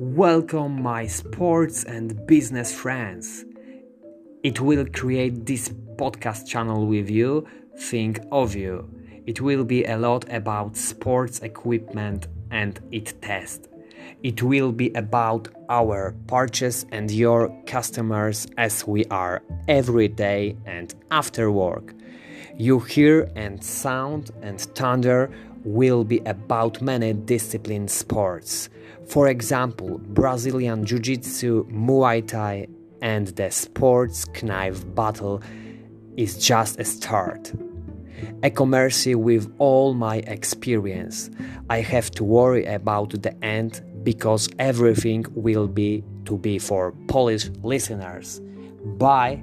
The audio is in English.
Welcome, my sports and business friends. It will create this podcast channel with you, think of you. It will be a lot about sports equipment and it test. It will be about our purchase and your customers as we are every day and after work. You hear and sound and thunder will be about many discipline sports. For example, Brazilian Jiu Jitsu, Muay Thai, and the sports knife battle is just a start. A with all my experience. I have to worry about the end because everything will be to be for Polish listeners. Bye